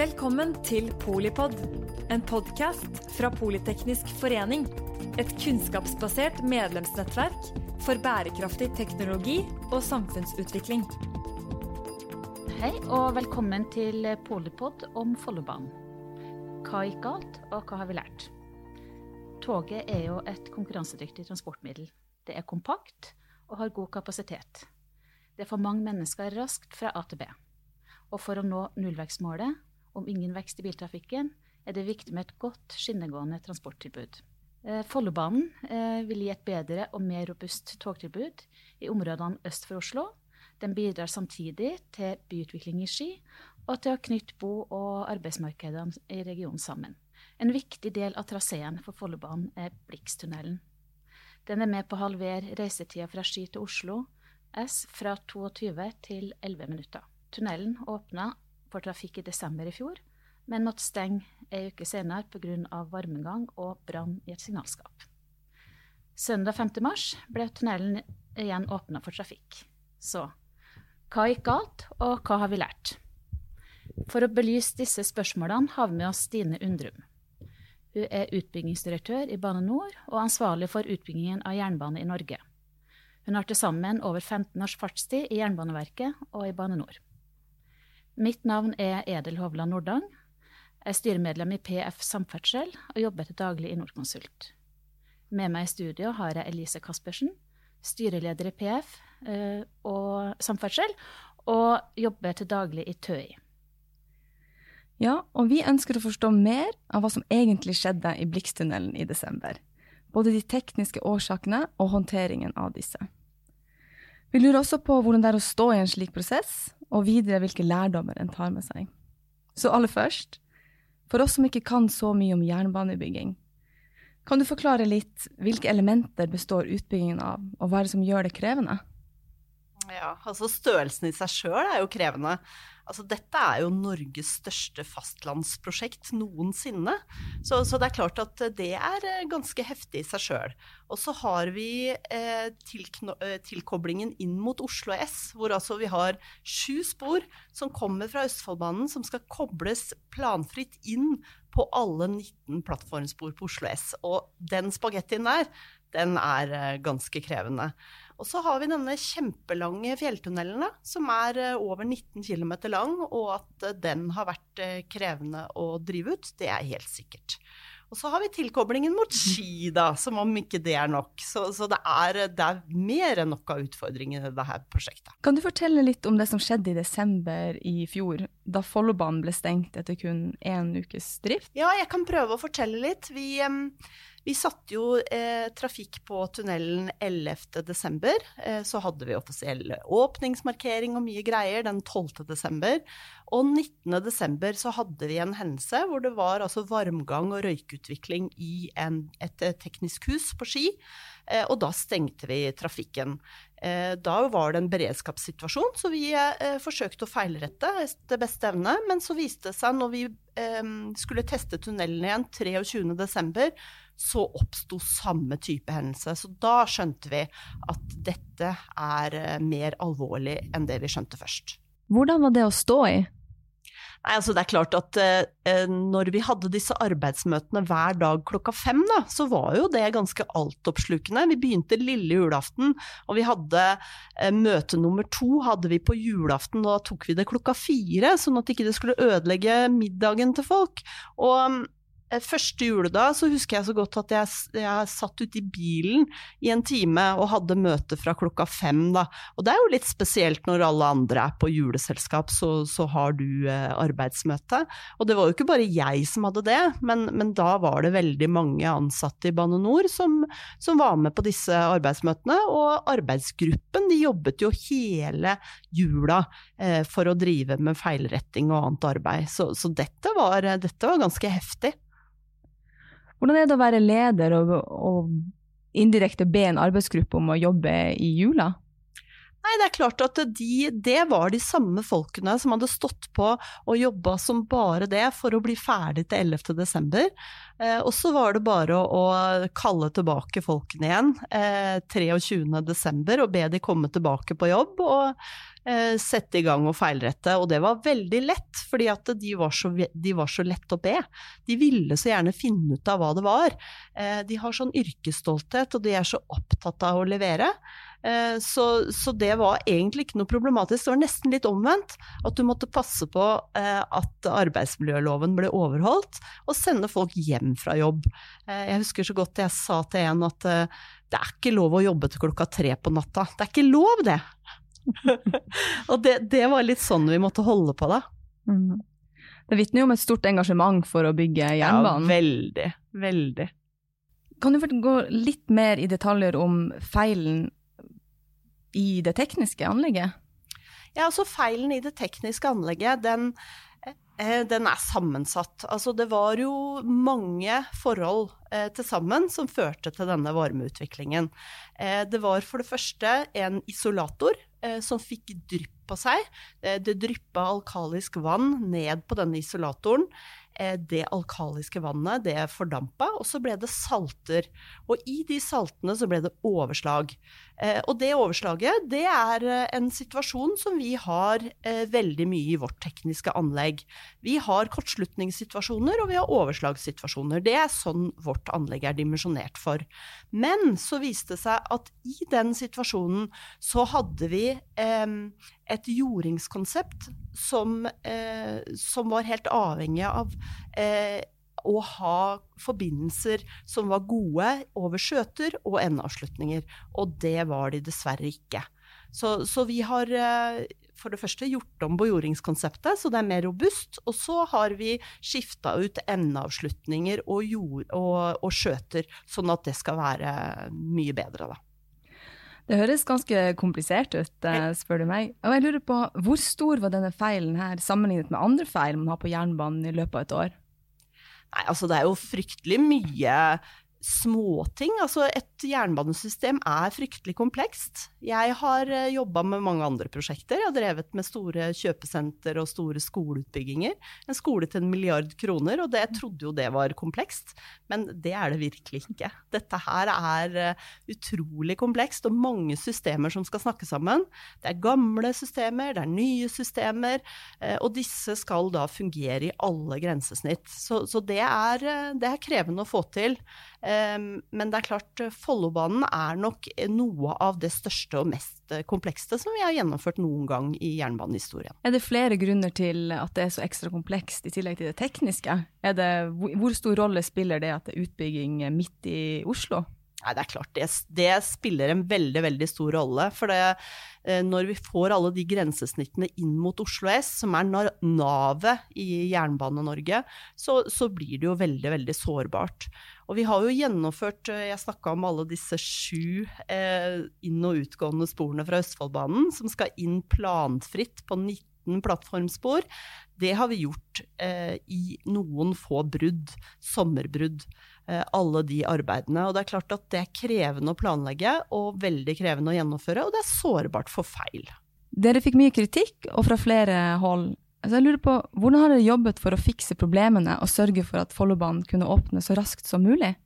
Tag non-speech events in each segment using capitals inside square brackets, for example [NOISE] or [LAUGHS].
Velkommen til Polipod, en podkast fra Politeknisk forening. Et kunnskapsbasert medlemsnettverk for bærekraftig teknologi og samfunnsutvikling. Hei og velkommen til Polipod om Follobanen. Hva gikk galt, og hva har vi lært? Toget er jo et konkurransedyktig transportmiddel. Det er kompakt og har god kapasitet. Det får mange mennesker raskt fra A til B. Og for å nå nullvekstmålet om ingen vekst i biltrafikken, er det viktig med et godt skinnegående transporttilbud. Eh, Follobanen eh, vil gi et bedre og mer robust togtilbud i områdene øst for Oslo. Den bidrar samtidig til byutvikling i Ski og til å knytte bo- og arbeidsmarkedene i regionen sammen. En viktig del av traseen for Follobanen er Blikstunnelen. Den er med på å halvere reisetida fra Ski til Oslo S fra 22 til 11 minutter. Tunnelen åpna for trafikk i desember i fjor, men måtte stenge ei uke senere pga. varmegang og brann i et signalskap. Søndag 5. mars ble tunnelen igjen åpna for trafikk. Så hva gikk galt, og hva har vi lært? For å belyse disse spørsmålene har vi med oss Stine Undrum. Hun er utbyggingsdirektør i Bane NOR og ansvarlig for utbyggingen av jernbane i Norge. Hun har til sammen over 15 års fartstid i Jernbaneverket og i Bane NOR. Mitt navn er Edel Hovland Nordang. Jeg er styremedlem i PF Samferdsel og jobber til daglig i Norconsult. Med meg i studio har jeg Elise Caspersen, styreleder i PF eh, og Samferdsel, og jobber til daglig i TØI. Ja, og vi ønsker å forstå mer av hva som egentlig skjedde i Blikstunnelen i desember. Både de tekniske årsakene og håndteringen av disse. Vi lurer også på hvordan det er å stå i en slik prosess, og videre hvilke lærdommer en tar med seg. Så aller først, for oss som ikke kan så mye om jernbanebygging, kan du forklare litt hvilke elementer består utbyggingen av, og hva er det som gjør det krevende? Ja, altså Størrelsen i seg sjøl er jo krevende. Altså, dette er jo Norges største fastlandsprosjekt noensinne. Så, så, det er klart at det er eh, ganske heftig i seg sjøl. Og så har vi eh, eh, tilkoblingen inn mot Oslo S, hvor altså vi har sju spor som kommer fra Østfoldbanen, som skal kobles planfritt inn på alle 19 plattformspor på Oslo S. Og den spagettien der, den er eh, ganske krevende. Og så har vi denne kjempelange fjelltunnelen, som er eh, over 19 km lang, og at eh, den har vært eh, krevende å drive ut, det er helt sikkert. Og så har vi tilkoblingen mot ski, da, som om ikke det er nok. Så, så det, er, det, er, mer enn nok av utfordringer i dette prosjektet. Kan du fortelle litt om det som skjedde i desember i fjor, da Follobanen ble stengt etter kun én ukes drift? Ja, jeg kan prøve å fortelle litt. Vi... Um, vi satte jo eh, trafikk på tunnelen 11.12. Eh, så hadde vi offisiell åpningsmarkering og mye greier den 12.12. Og 19.12. så hadde vi en hendelse hvor det var altså varmgang og røykutvikling i en, et teknisk hus på Ski. Eh, og da stengte vi trafikken. Eh, da var det en beredskapssituasjon, så vi eh, forsøkte å feilrette etter beste evne. Men så viste det seg, når vi skulle teste tunnelen igjen 23.12., så oppsto samme type hendelse. Så da skjønte vi at dette er mer alvorlig enn det vi skjønte først. Hvordan var det å stå i? Nei, altså det er klart at eh, Når vi hadde disse arbeidsmøtene hver dag klokka fem, da, så var jo det ganske altoppslukende. Vi begynte lille julaften, og vi hadde eh, møte nummer to hadde vi på julaften. Da tok vi det klokka fire, sånn at ikke det skulle ødelegge middagen til folk. Og Eh, første juledag så husker jeg så godt at jeg, jeg satt ute i bilen i en time og hadde møte fra klokka fem. Da. Og det er jo litt spesielt når alle andre er på juleselskap, så, så har du eh, arbeidsmøte. Og det var jo ikke bare jeg som hadde det, men, men da var det veldig mange ansatte i Bane NOR som, som, var med på disse arbeidsmøtene. Og arbeidsgruppen de jobbet jo hele jula eh, for å drive med feilretting og annet arbeid. Så, så dette, var, dette var ganske heftig. Hvordan er det å være leder og, og indirekte be en arbeidsgruppe om å jobbe i jula? Nei, det er klart at de, det var de samme folkene som hadde stått på og jobba som bare det for å bli ferdig til 11. desember. Eh, og så var det bare å, å, kalle tilbake folkene igjen eh, 23. desember og be de komme tilbake på jobb. og eh, sette i gang og feilrette, og det var veldig lett, fordi at de var, så, de var så lett å be. De ville så gjerne finne ut av hva det var. Eh, de har sånn yrkesstolthet, og de er så opptatt av å levere. Eh, så, så, det var egentlig ikke noe problematisk. Det var nesten litt omvendt. At du måtte passe på eh, at arbeidsmiljøloven ble overholdt, og sende folk hjem fra jobb. Eh, jeg husker så godt jeg sa til en at det er ikke lov å jobbe til klokka tre på natta. Det er ikke lov, det! [LAUGHS] og det, det, var litt sånn vi måtte holde på da. Mm. Det vitner jo om et stort engasjement for å bygge jernbanen. Ja, veldig. Veldig. Kan du gå litt mer i detaljer om feilen i det tekniske anlegget? Ja, altså Feilen i det tekniske anlegget, den, eh, den er sammensatt. Altså det var jo mange forhold eh, til sammen som førte til denne varmeutviklingen. Eh, det var for det første en isolator som fikk drypp på seg. Det dryppa alkalisk vann ned på denne isolatoren. Det alkaliske vannet det fordampa, og så ble det salter. Og i de saltene så ble det overslag. Eh, og det overslaget det er eh, en situasjon som vi har veldig mye i vårt tekniske anlegg. Vi har kortslutningssituasjoner og vi har overslagssituasjoner. Det er sånn vårt anlegg er dimensjonert for. Men så viste det seg at i den situasjonen så hadde vi eh, et jordingskonsept som, eh, som, var helt avhengig av å ha forbindelser som var gode over skjøter og endeavslutninger. Og det var de dessverre ikke. Så, så, vi har eh, for det første gjort om på så det er mer robust. Og så har vi skifta ut endeavslutninger og, jord, og, og skjøter, sånn at det skal være mye bedre, da. Det høres ganske komplisert ut, eh, spør du meg. Og jeg lurer på, Hvor stor var denne feilen her sammenlignet med andre feil man har på jernbanen i løpet av et år? Nei, altså Det er jo fryktelig mye småting. Altså, et jernbanesystem er fryktelig komplekst. Jeg har eh, jobba med mange andre prosjekter. Jeg har drevet med store kjøpesenter og store skoleutbygginger. En skole til en milliard kroner, og det, jeg trodde jo det var komplekst. Men det er det virkelig ikke. Dette her er eh, utrolig komplekst, og mange systemer som skal snakke sammen. Det er gamle systemer, det er nye systemer, eh, og disse skal da fungere i alle grensesnitt. Så, så det, er, det er krevende å få til. Men det er klart, Follobanen er nok noe av det største og mest komplekste som vi har gjennomført noen gang i jernbanehistorien. Er det flere grunner til at det er så ekstra komplekst, i tillegg til det tekniske? Det, hvor stor rolle spiller det at det er utbygging midt i Oslo? Nei, det er klart, det, det, spiller en veldig, veldig stor rolle. For det, eh, når vi får alle de grensesnittene inn mot Oslo S, som er navet i Jernbane-Norge, så, så, blir det jo veldig, veldig sårbart. Og vi har jo gjennomført, eh, jeg snakka om alle disse sju eh, inn- og utgående sporene fra Østfoldbanen, som skal inn planfritt på 19 plattformspor. Det har vi gjort eh, i noen få brudd, sommerbrudd. Eh, alle de arbeidene. Og det er klart at det er krevende å planlegge, og veldig krevende å gjennomføre, og det er sårbart for feil. Dere fikk mye kritikk, og fra flere hold. Altså jeg lurer på, Hvordan har dere jobbet for å fikse problemene og sørge for at Follobanen kunne åpne så raskt som mulig?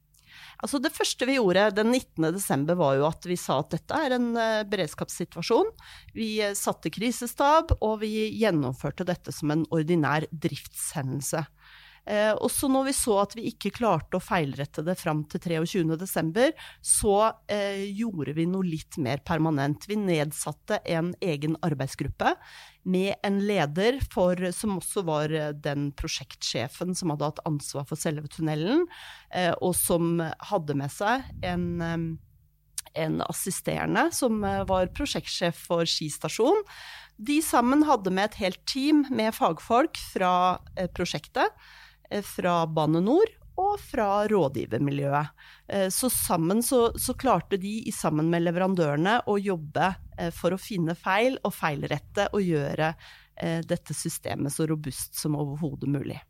Altså det første vi gjorde den 19.12, var jo at vi sa at dette er en uh, beredskapssituasjon. Vi uh, satte krisestab, og vi gjennomførte dette som en ordinær driftshendelse. Eh, også når vi så at vi ikke klarte å feilrette det fram til 23.12., så eh, gjorde vi noe litt mer permanent. Vi nedsatte en egen arbeidsgruppe med en leder for, som også var eh, den prosjektsjefen som hadde hatt ansvar for selve tunnelen, eh, og som hadde med seg en eh, en assisterende som eh, var prosjektsjef for Ski stasjon. De sammen hadde med et helt team med fagfolk fra prosjektet fra Bane NOR og fra rådgivermiljøet. Eh, så sammen så, så, klarte de, sammen med leverandørene, å jobbe eh, for å finne feil og feilrette og gjøre dette systemet så robust som overhodet mulig.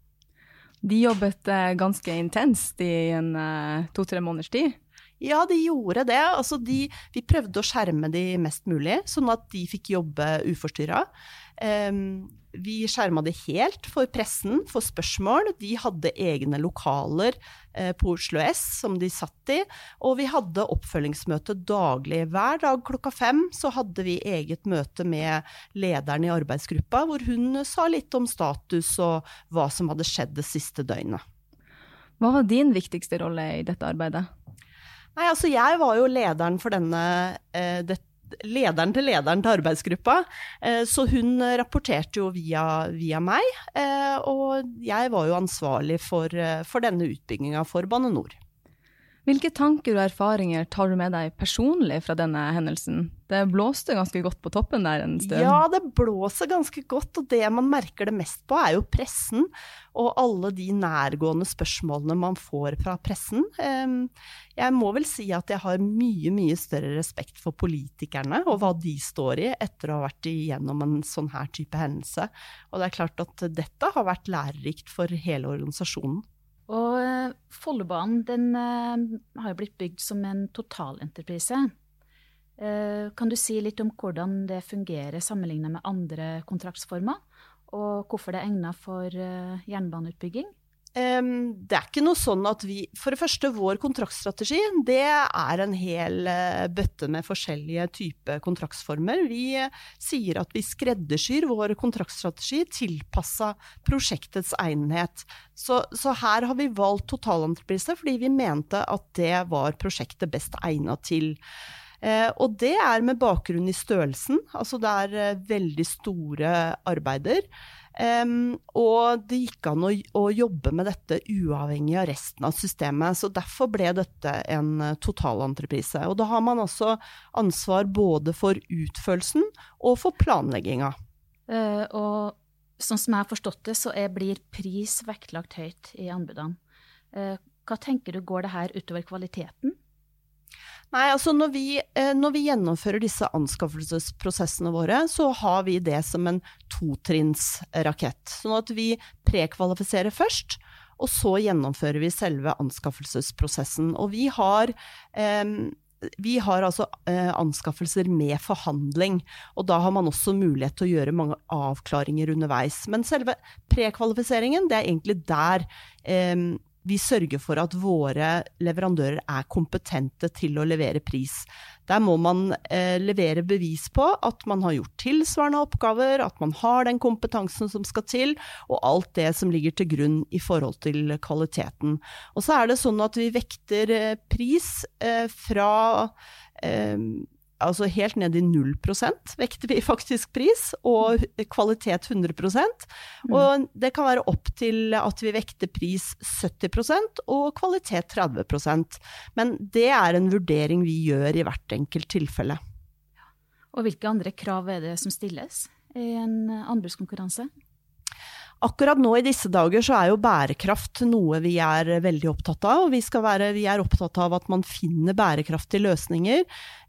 De jobbet ganske intenst i en to-tre måneders tid? Ja, de gjorde det. Altså, de, vi prøvde å skjerme de mest mulig, sånn at de fikk jobbe uforstyrra. Um, vi skjerma det helt for pressen, for spørsmål. De hadde egne lokaler eh, på Oslo S som de satt i, og vi hadde oppfølgingsmøte daglig. Hver dag klokka fem så hadde vi eget møte med lederen i arbeidsgruppa, hvor hun sa litt om status og hva som hadde skjedd det siste døgnet. Hva var din viktigste rolle i dette arbeidet? Nei, altså jeg var jo lederen for denne, eh, det, lederen til lederen til arbeidsgruppa. Eh, så hun rapporterte jo via, via meg, eh, og jeg var jo ansvarlig for, eh, for denne utbygginga for Bane NOR. Hvilke tanker og erfaringer tar du med deg personlig fra denne hendelsen? Det blåste ganske godt på toppen der en stund. Ja, det blåser ganske godt, og det man merker det mest på, er jo pressen. Og alle de nærgående spørsmålene man får fra pressen. Jeg må vel si at jeg har mye, mye større respekt for politikerne og hva de står i etter å ha vært igjennom en sånn her type hendelse. Og det er klart at dette har vært lærerikt for hele organisasjonen. Og eh, Follobanen den uh, har jo blitt bygd som en totalentreprise. Uh, kan du si litt om hvordan det fungerer sammenlignet med andre kontraktsformer? Og hvorfor det er egnet for jernbaneutbygging? Det er ikke noe sånn at vi For det første, vår kontraktstrategi det er en hel eh, bøtte med forskjellige typer kontraktsformer. Vi eh, sier at vi skreddersyr vår kontraktstrategi tilpassa prosjektets egnethet. Så, så, her har vi valgt totalentreprise fordi vi mente at det var prosjektet best egnet til. Eh, og det er med bakgrunn i størrelsen. Altså det er veldig store arbeider. Um, og det gikk an å, å, jobbe med dette uavhengig av resten av systemet. Så derfor ble dette en uh, totalentreprise. Og da har man også ansvar både for utførelsen og for planlegginga. Uh, og sånn som jeg har forstått det, så er, blir pris vektlagt høyt i anbudene. Uh, hva tenker du, går det her utover kvaliteten? Nei, altså når vi, eh, når vi, gjennomfører disse anskaffelsesprosessene våre, så har vi det som en totrinnsrakett. Sånn at vi prekvalifiserer først, og så gjennomfører vi selve anskaffelsesprosessen. Og vi har eh, vi har altså eh, anskaffelser med forhandling, og da har man også mulighet til å gjøre mange avklaringer underveis. Men selve prekvalifiseringen, det er egentlig der vi sørger for at våre leverandører er kompetente til å levere pris. Der må man eh, levere bevis på at man har gjort tilsvarende oppgaver, at man har den kompetansen som skal til, og alt det som ligger til grunn i forhold til kvaliteten. Og så er det sånn at vi vekter eh, pris eh, fra eh, altså helt ned i 0% vekter vi [LAUGHS] faktisk pris, og kvalitet 100 mm. Og det kan være opp til at vi vekter pris 70% og kvalitet 30% Men det er en vurdering vi gjør i hvert enkelt tilfelle. Og hvilke andre krav er det som stilles i en anbudskonkurranse? Akkurat nå i disse dager så er jo bærekraft noe vi er veldig opptatt av. Vi, være, vi er opptatt av at man finner bærekraftige løsninger.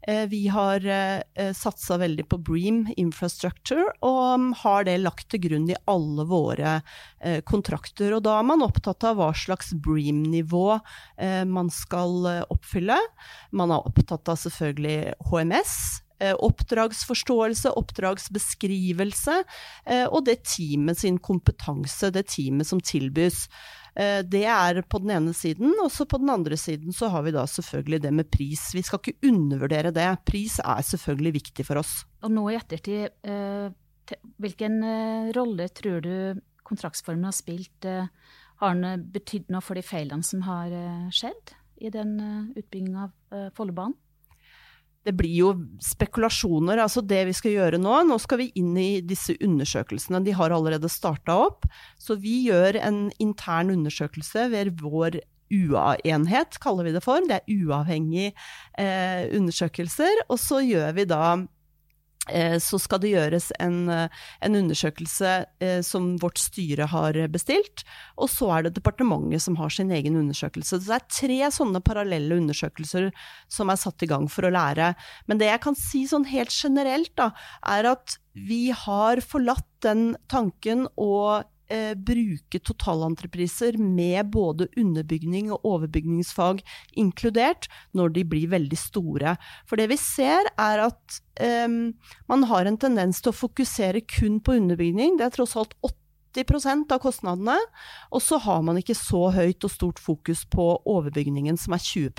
Eh, vi har eh, satsa veldig på Bream Infrastructure, og har det lagt til grunn i alle våre eh, kontrakter. Og da er man opptatt av hva slags Bream-nivå man skal oppfylle. Man er opptatt av selvfølgelig HMS. Eh, oppdragsforståelse, oppdragsbeskrivelse, eh, og det teamet sin kompetanse, det teamet som tilbys. Eh, det er på den ene siden, og så på den andre siden så har vi da selvfølgelig det med pris. Vi skal ikke undervurdere det. Pris er selvfølgelig viktig for oss. Og nå i ettertid, hvilken rolle tror du kontraktsformen har spilt? Har den betydd noe for de feilene som har skjedd i den utbygginga av Follobanen? Det blir jo spekulasjoner. Altså det vi skal gjøre nå, nå skal vi inn i disse undersøkelsene. De har allerede starta opp. Så vi gjør en intern undersøkelse ved vår UA-enhet, kaller vi det for. Det er uavhengige eh, undersøkelser. Og så gjør vi da så skal det gjøres en, eh, en undersøkelse eh, som vårt styre har bestilt, og så er det departementet som har sin egen undersøkelse. Så det er tre sånne parallelle undersøkelser som er satt i gang for å lære. Men det jeg kan si sånn helt generelt, da, er at vi har forlatt den tanken å eh, bruke totalentrepriser med både underbygning og overbygningsfag inkludert, når de blir veldig store. For det vi ser er at eh, man har en tendens til å fokusere kun på underbygning. Det er tross alt 80% av kostnadene. Og så har man ikke så høyt og stort fokus på overbygningen, som er 20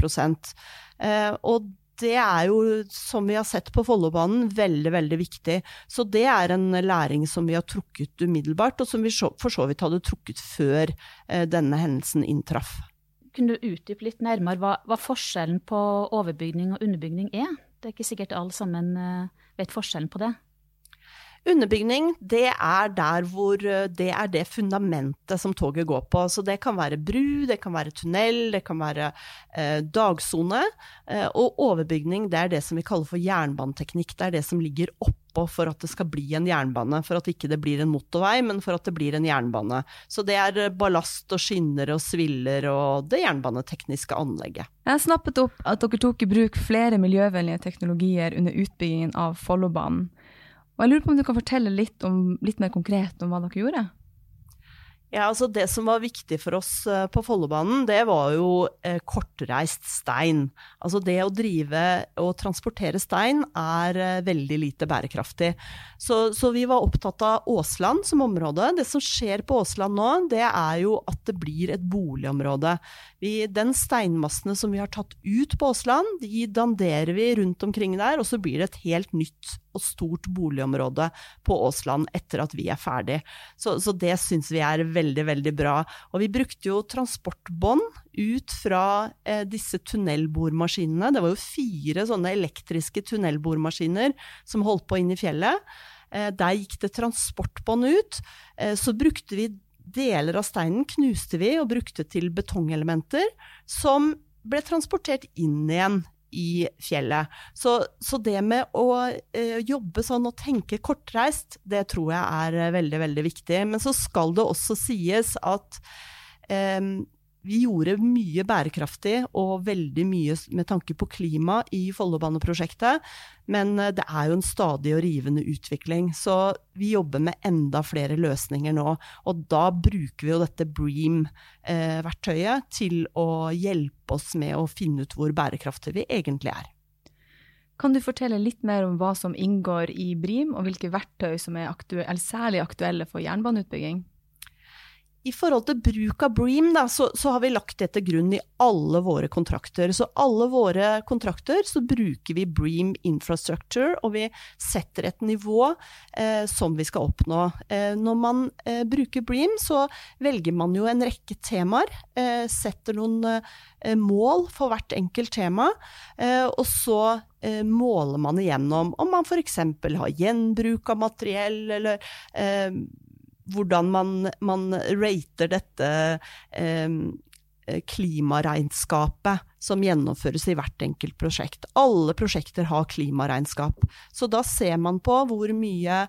eh, Og det er jo, som vi har sett på Follobanen, veldig, veldig viktig. Så det er en læring som vi har trukket umiddelbart, og som vi for så vidt hadde trukket før eh, denne hendelsen inntraff. Kunne du utdype litt nærmere hva, hva, forskjellen på overbygning og underbygning er? Det er ikke sikkert alle sammen eh, vet forskjellen på det. Underbygning, det er der hvor eh, det er det fundamentet som toget går på. Så det kan være bru, det kan være tunnel, det kan være eh, dagsone. Eh, og overbygning, det er det som vi kaller for jernbaneteknikk. Det er det som ligger oppå for at det skal bli en jernbane. For at ikke det blir en motorvei, men for at det blir en jernbane. Så det er eh, ballast og skinner og sviller og det jernbanetekniske anlegget. Jeg snappet opp at dere tok i bruk flere miljøvennlige teknologier under utbyggingen av Follobanen. Og jeg lurer på om du kan fortelle litt, om, litt mer konkret om hva dere gjorde? Ja, altså Det som var viktig for oss eh, på Follobanen, det var jo eh, kortreist stein. Altså det å drive og transportere stein er eh, veldig lite bærekraftig. Så, så, vi var opptatt av Åsland som område. Det som skjer på Åsland nå, det er jo at det blir et boligområde. Vi, den steinmassene som vi har tatt ut på Åsland, de danderer vi rundt omkring der, og så blir det et helt nytt og stort boligområde på Åsland etter at vi er ferdig. Så, så det syns vi er veldig, veldig bra. Og vi brukte jo transportbånd ut fra eh, disse tunnelbormaskinene. Det var jo fire sånne elektriske tunnelbormaskiner som holdt på inne i fjellet. Eh, der gikk det transportbånd ut. Eh, så brukte vi deler av steinen knuste vi og brukte til betongelementer, som ble transportert inn igjen i fjellet. Så, så det med å eh, jobbe sånn og tenke kortreist, det tror jeg er eh, veldig, veldig viktig. Men så skal det også sies at eh, vi gjorde mye bærekraftig og veldig mye med tanke på klima i Follobaneprosjektet, men eh, det er jo en stadig og rivende utvikling. Så vi jobber med enda flere løsninger nå. Og da bruker vi jo dette Bream-verktøyet eh, til å hjelpe oss med å finne ut hvor bærekraftige vi egentlig er. Kan du fortelle litt mer om hva som inngår i Brim, og hvilke verktøy som er aktuelle, særlig aktuelle for jernbaneutbygging? I forhold til bruk av Bream, da, så, så, har vi lagt det til grunn i alle våre kontrakter. Så alle våre kontrakter så bruker vi Bream Infrastructure, og vi setter et nivå eh, som vi skal oppnå. Eh, når man eh, bruker Bream, så velger man jo en rekke temaer. Eh, setter noen eh, mål for hvert enkelt tema, eh, og så måler man igjennom om man f.eks. har gjenbruk av materiell, eller hvordan man, man rater dette eh, klimaregnskapet som gjennomføres i hvert enkelt prosjekt. Alle prosjekter har klimaregnskap. Så da ser man på hvor mye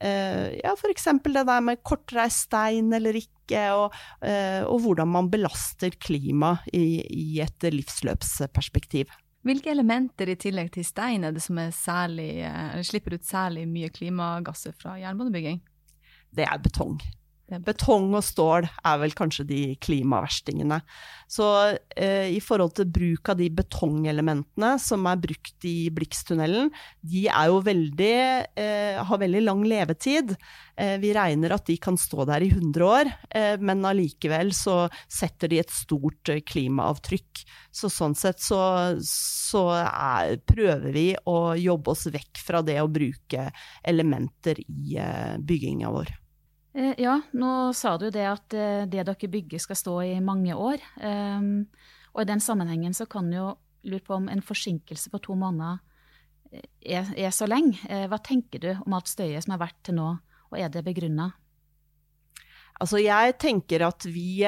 eh, ja, f.eks. det der med kortreist stein eller ikke, og, eh, og hvordan man belaster klima i, i, et livsløpsperspektiv. Hvilke elementer i tillegg til stein er det som særlig, eh, slipper ut særlig mye klimagasser fra jernbanebygging? Det er betong. Betong og stål er vel kanskje de klimaverstingene. Så eh, i forhold til bruk av de betongelementene som er brukt i Blikstunnelen, de veldig, eh, har veldig lang levetid. Eh, vi regner at de kan stå der i 100 år, eh, men allikevel så setter de et stort eh, klimaavtrykk. Så sånn sett så, så er, prøver vi å jobbe oss vekk fra det å bruke elementer i eh, bygginga vår. Eh, ja, nå sa du det at eh, det dere bygger skal stå i mange år. Ehm, og i den sammenhengen så kan jo lure på om en forsinkelse på to måneder eh, er, er så lenge. Hva tenker du om alt støyet som har vært til nå, og er det begrunna? Altså jeg tenker at vi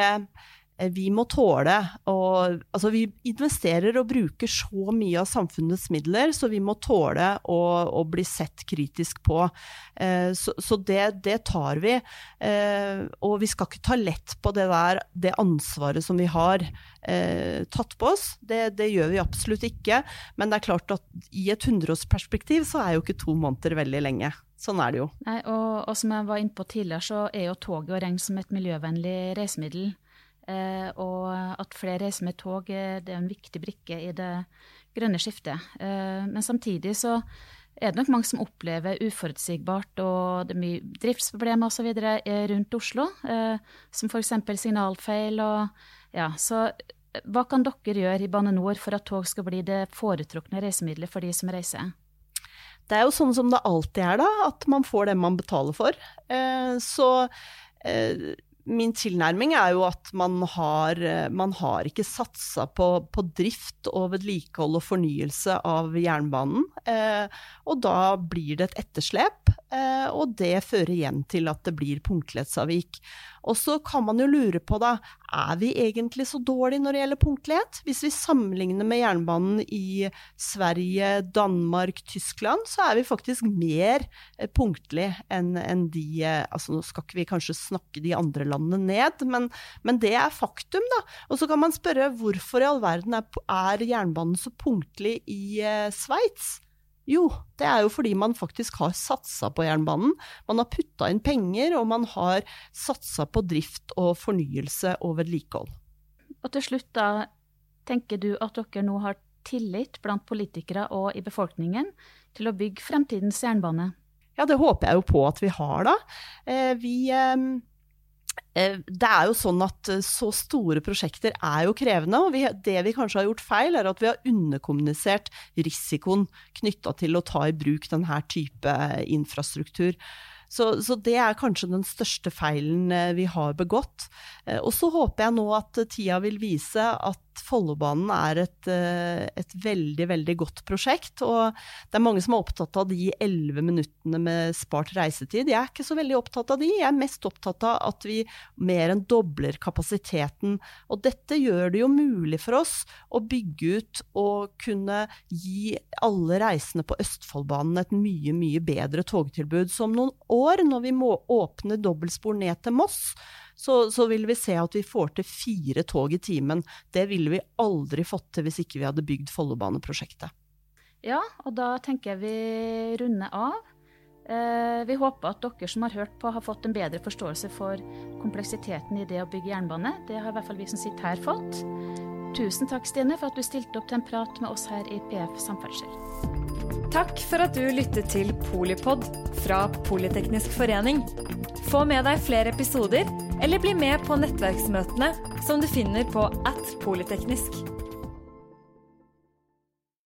vi må tåle og, altså Vi investerer og bruker så mye av samfunnets midler, så vi må tåle å, å bli sett kritisk på. Eh, så, så det, det, tar vi. Eh, og vi skal ikke ta lett på det der, det ansvaret som vi har eh, tatt på oss. Det, det, gjør vi absolutt ikke. Men det er klart at i et hundreårsperspektiv så er jo ikke to måneder veldig lenge. Sånn er det jo. Nei, og, og, som jeg var inne på tidligere, så er jo toget å regne som et miljøvennlig reisemiddel. Eh, og at flere reiser med tog, det er en viktig brikke i det grønne skiftet. Eh, men samtidig så er det nok mange som opplever uforutsigbart og det er mye driftsproblemer osv. Eh, rundt Oslo, eh, som f.eks. signalfeil og ja, så hva kan dere gjøre i Bane Nor for at tog skal bli det foretrukne reisemiddelet for de som reiser? Det er jo sånn som det alltid er, da, at man får det man betaler for. Eh, så eh, min tilnærming er jo at man har, eh, man har ikke satsa på, på, drift og vedlikehold og fornyelse av jernbanen. Eh, og da blir det et etterslep, eh, og det fører igjen til at det blir punktlighetsavvik. Og så kan man jo lure på, da, er vi egentlig så dårlige når det gjelder punktlighet? Hvis vi sammenligner med jernbanen i Sverige, Danmark, Tyskland, så er vi faktisk mer eh, punktlige enn en de eh, Altså nå skal ikke vi kanskje snakke de andre landene ned, men, men det er faktum, da. Og så kan man spørre hvorfor i all verden er, er jernbanen så punktlig i eh, Sveits? Jo, det er jo fordi man faktisk har satsa på jernbanen. Man har putta inn penger, og man har satsa på drift og fornyelse og vedlikehold. Og til slutt, da, tenker du at dere nå har tillit blant politikere og i befolkningen til å bygge fremtidens jernbane? Ja, det håper jeg jo på at vi har, da. Eh, vi eh, det er jo sånn at eh, så store prosjekter er jo krevende, og vi, det vi kanskje har gjort feil, er at vi har underkommunisert risikoen knytta til å ta i bruk denne type infrastruktur. Så, så, det er kanskje den største feilen eh, vi har begått. Og så håper jeg nå at tida vil vise at Follobanen er et, eh, et, veldig, veldig godt prosjekt. Og det er mange som er opptatt av de elleve minuttene med spart reisetid. Jeg er ikke så veldig opptatt av de. Jeg er mest opptatt av at vi mer enn dobler kapasiteten. Og dette gjør det jo mulig for oss å bygge ut og kunne gi alle reisende på Østfoldbanen et mye, mye bedre togtilbud. Så om noen år, når vi må åpne dobbeltspor ned til Moss, så, så, vil vi se at vi får til fire tog i timen. Det ville vi aldri fått til hvis ikke vi hadde bygd Follobaneprosjektet. Ja, og da tenker jeg vi runder av. Eh, vi håper at dere som har hørt på, har fått en bedre forståelse for kompleksiteten i det å bygge jernbane. Det har i hvert fall vi som sitter her fått. Tusen takk, Stine, for at du stilte opp til en prat med oss her i PF Samferdsel. Takk for at du lyttet til Polipod fra Politeknisk forening. Få med deg flere episoder eller bli med på nettverksmøtene som du finner på at polyteknisk.